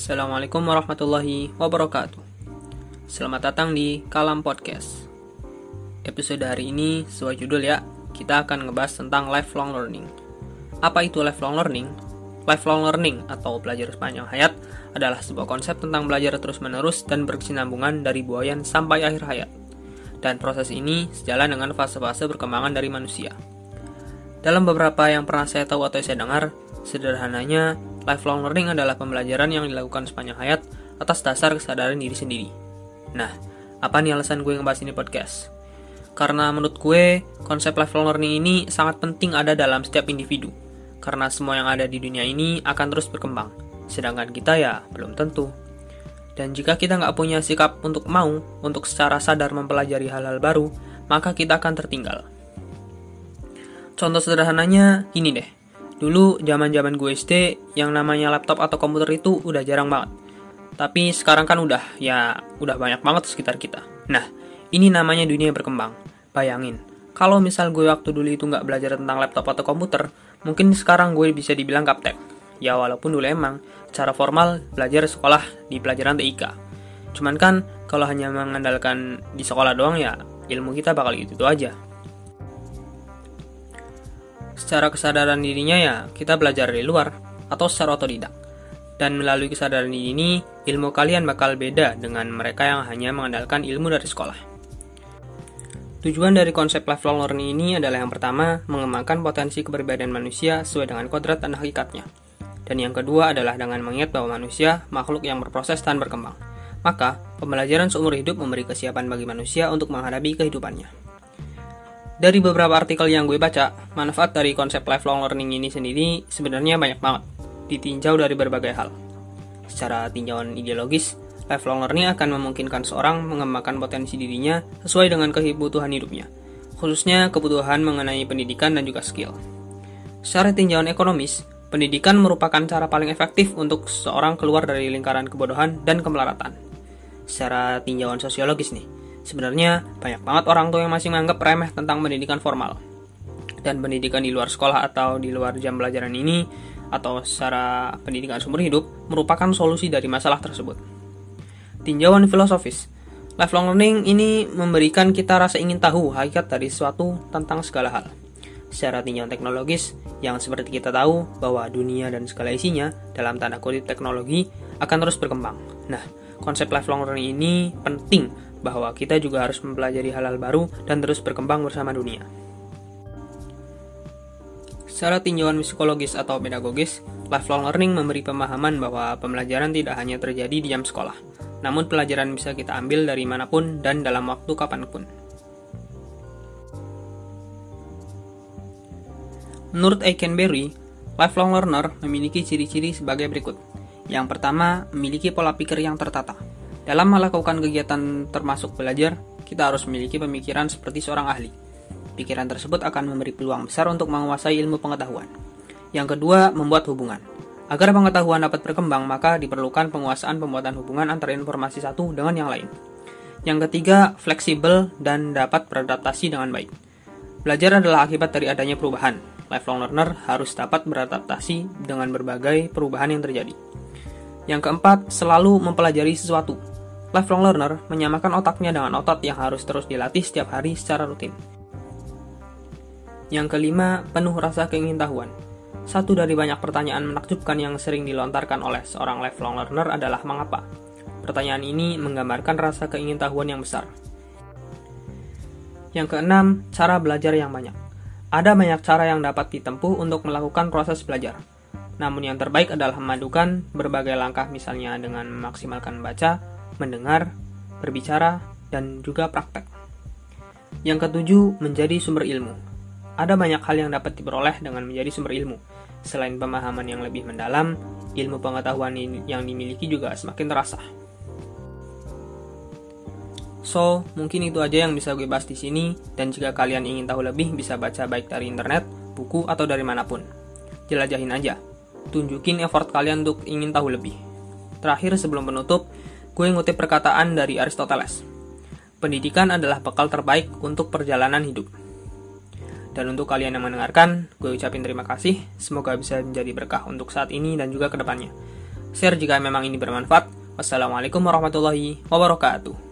Assalamualaikum warahmatullahi wabarakatuh. Selamat datang di Kalam Podcast. Episode hari ini sesuai judul ya, kita akan ngebahas tentang lifelong learning. Apa itu lifelong learning? Lifelong learning atau belajar sepanjang hayat adalah sebuah konsep tentang belajar terus-menerus dan berkesinambungan dari buayan sampai akhir hayat. Dan proses ini sejalan dengan fase-fase perkembangan dari manusia. Dalam beberapa yang pernah saya tahu atau saya dengar, sederhananya Lifelong learning adalah pembelajaran yang dilakukan sepanjang hayat atas dasar kesadaran diri sendiri. Nah, apa nih alasan gue ngebahas ini podcast? Karena menurut gue, konsep lifelong learning ini sangat penting ada dalam setiap individu. Karena semua yang ada di dunia ini akan terus berkembang. Sedangkan kita ya belum tentu. Dan jika kita nggak punya sikap untuk mau, untuk secara sadar mempelajari hal-hal baru, maka kita akan tertinggal. Contoh sederhananya ini deh. Dulu zaman-zaman gue SD yang namanya laptop atau komputer itu udah jarang banget. Tapi sekarang kan udah ya udah banyak banget sekitar kita. Nah, ini namanya dunia berkembang. Bayangin, kalau misal gue waktu dulu itu nggak belajar tentang laptop atau komputer, mungkin sekarang gue bisa dibilang gaptek. Ya walaupun dulu emang cara formal belajar sekolah di pelajaran TIK. Cuman kan kalau hanya mengandalkan di sekolah doang ya ilmu kita bakal gitu-gitu aja secara kesadaran dirinya ya kita belajar dari luar atau secara otodidak. Dan melalui kesadaran diri ini, ilmu kalian bakal beda dengan mereka yang hanya mengandalkan ilmu dari sekolah. Tujuan dari konsep lifelong learning ini adalah yang pertama, mengembangkan potensi keberbedaan manusia sesuai dengan kodrat dan hakikatnya. Dan yang kedua adalah dengan mengingat bahwa manusia makhluk yang berproses dan berkembang. Maka, pembelajaran seumur hidup memberi kesiapan bagi manusia untuk menghadapi kehidupannya. Dari beberapa artikel yang gue baca, manfaat dari konsep lifelong learning ini sendiri sebenarnya banyak banget, ditinjau dari berbagai hal. Secara tinjauan ideologis, lifelong learning akan memungkinkan seorang mengembangkan potensi dirinya sesuai dengan kebutuhan hidupnya, khususnya kebutuhan mengenai pendidikan dan juga skill. Secara tinjauan ekonomis, pendidikan merupakan cara paling efektif untuk seorang keluar dari lingkaran kebodohan dan kemelaratan. Secara tinjauan sosiologis nih, Sebenarnya banyak banget orang tua yang masih menganggap remeh tentang pendidikan formal. Dan pendidikan di luar sekolah atau di luar jam pelajaran ini atau secara pendidikan sumber hidup merupakan solusi dari masalah tersebut. Tinjauan filosofis. Lifelong learning ini memberikan kita rasa ingin tahu hakikat dari sesuatu tentang segala hal. Secara tinjauan teknologis, yang seperti kita tahu bahwa dunia dan segala isinya dalam tanda kutip teknologi akan terus berkembang. Nah, konsep lifelong learning ini penting bahwa kita juga harus mempelajari hal-hal baru dan terus berkembang bersama dunia. Secara tinjauan psikologis atau pedagogis, lifelong learning memberi pemahaman bahwa pembelajaran tidak hanya terjadi di jam sekolah, namun pelajaran bisa kita ambil dari mana pun dan dalam waktu kapan pun. Menurut Eikenberry, lifelong learner memiliki ciri-ciri sebagai berikut. Yang pertama, memiliki pola pikir yang tertata. Dalam melakukan kegiatan termasuk belajar, kita harus memiliki pemikiran seperti seorang ahli. Pikiran tersebut akan memberi peluang besar untuk menguasai ilmu pengetahuan. Yang kedua, membuat hubungan. Agar pengetahuan dapat berkembang, maka diperlukan penguasaan pembuatan hubungan antara informasi satu dengan yang lain. Yang ketiga, fleksibel dan dapat beradaptasi dengan baik. Belajar adalah akibat dari adanya perubahan. Lifelong learner harus dapat beradaptasi dengan berbagai perubahan yang terjadi. Yang keempat, selalu mempelajari sesuatu. Lifelong learner menyamakan otaknya dengan otot yang harus terus dilatih setiap hari secara rutin. Yang kelima, penuh rasa keingintahuan. Satu dari banyak pertanyaan menakjubkan yang sering dilontarkan oleh seorang lifelong learner adalah mengapa. Pertanyaan ini menggambarkan rasa keingintahuan yang besar. Yang keenam, cara belajar yang banyak. Ada banyak cara yang dapat ditempuh untuk melakukan proses belajar. Namun yang terbaik adalah memadukan berbagai langkah misalnya dengan memaksimalkan baca, mendengar, berbicara, dan juga praktek. Yang ketujuh, menjadi sumber ilmu. Ada banyak hal yang dapat diperoleh dengan menjadi sumber ilmu. Selain pemahaman yang lebih mendalam, ilmu pengetahuan yang dimiliki juga semakin terasa. So, mungkin itu aja yang bisa gue bahas di sini, dan jika kalian ingin tahu lebih, bisa baca baik dari internet, buku, atau dari mana pun. Jelajahin aja. Tunjukin effort kalian untuk ingin tahu lebih. Terakhir, sebelum penutup, gue ngutip perkataan dari Aristoteles. Pendidikan adalah bekal terbaik untuk perjalanan hidup. Dan untuk kalian yang mendengarkan, gue ucapin terima kasih. Semoga bisa menjadi berkah untuk saat ini dan juga ke depannya. share jika memang ini bermanfaat. Wassalamualaikum warahmatullahi wabarakatuh.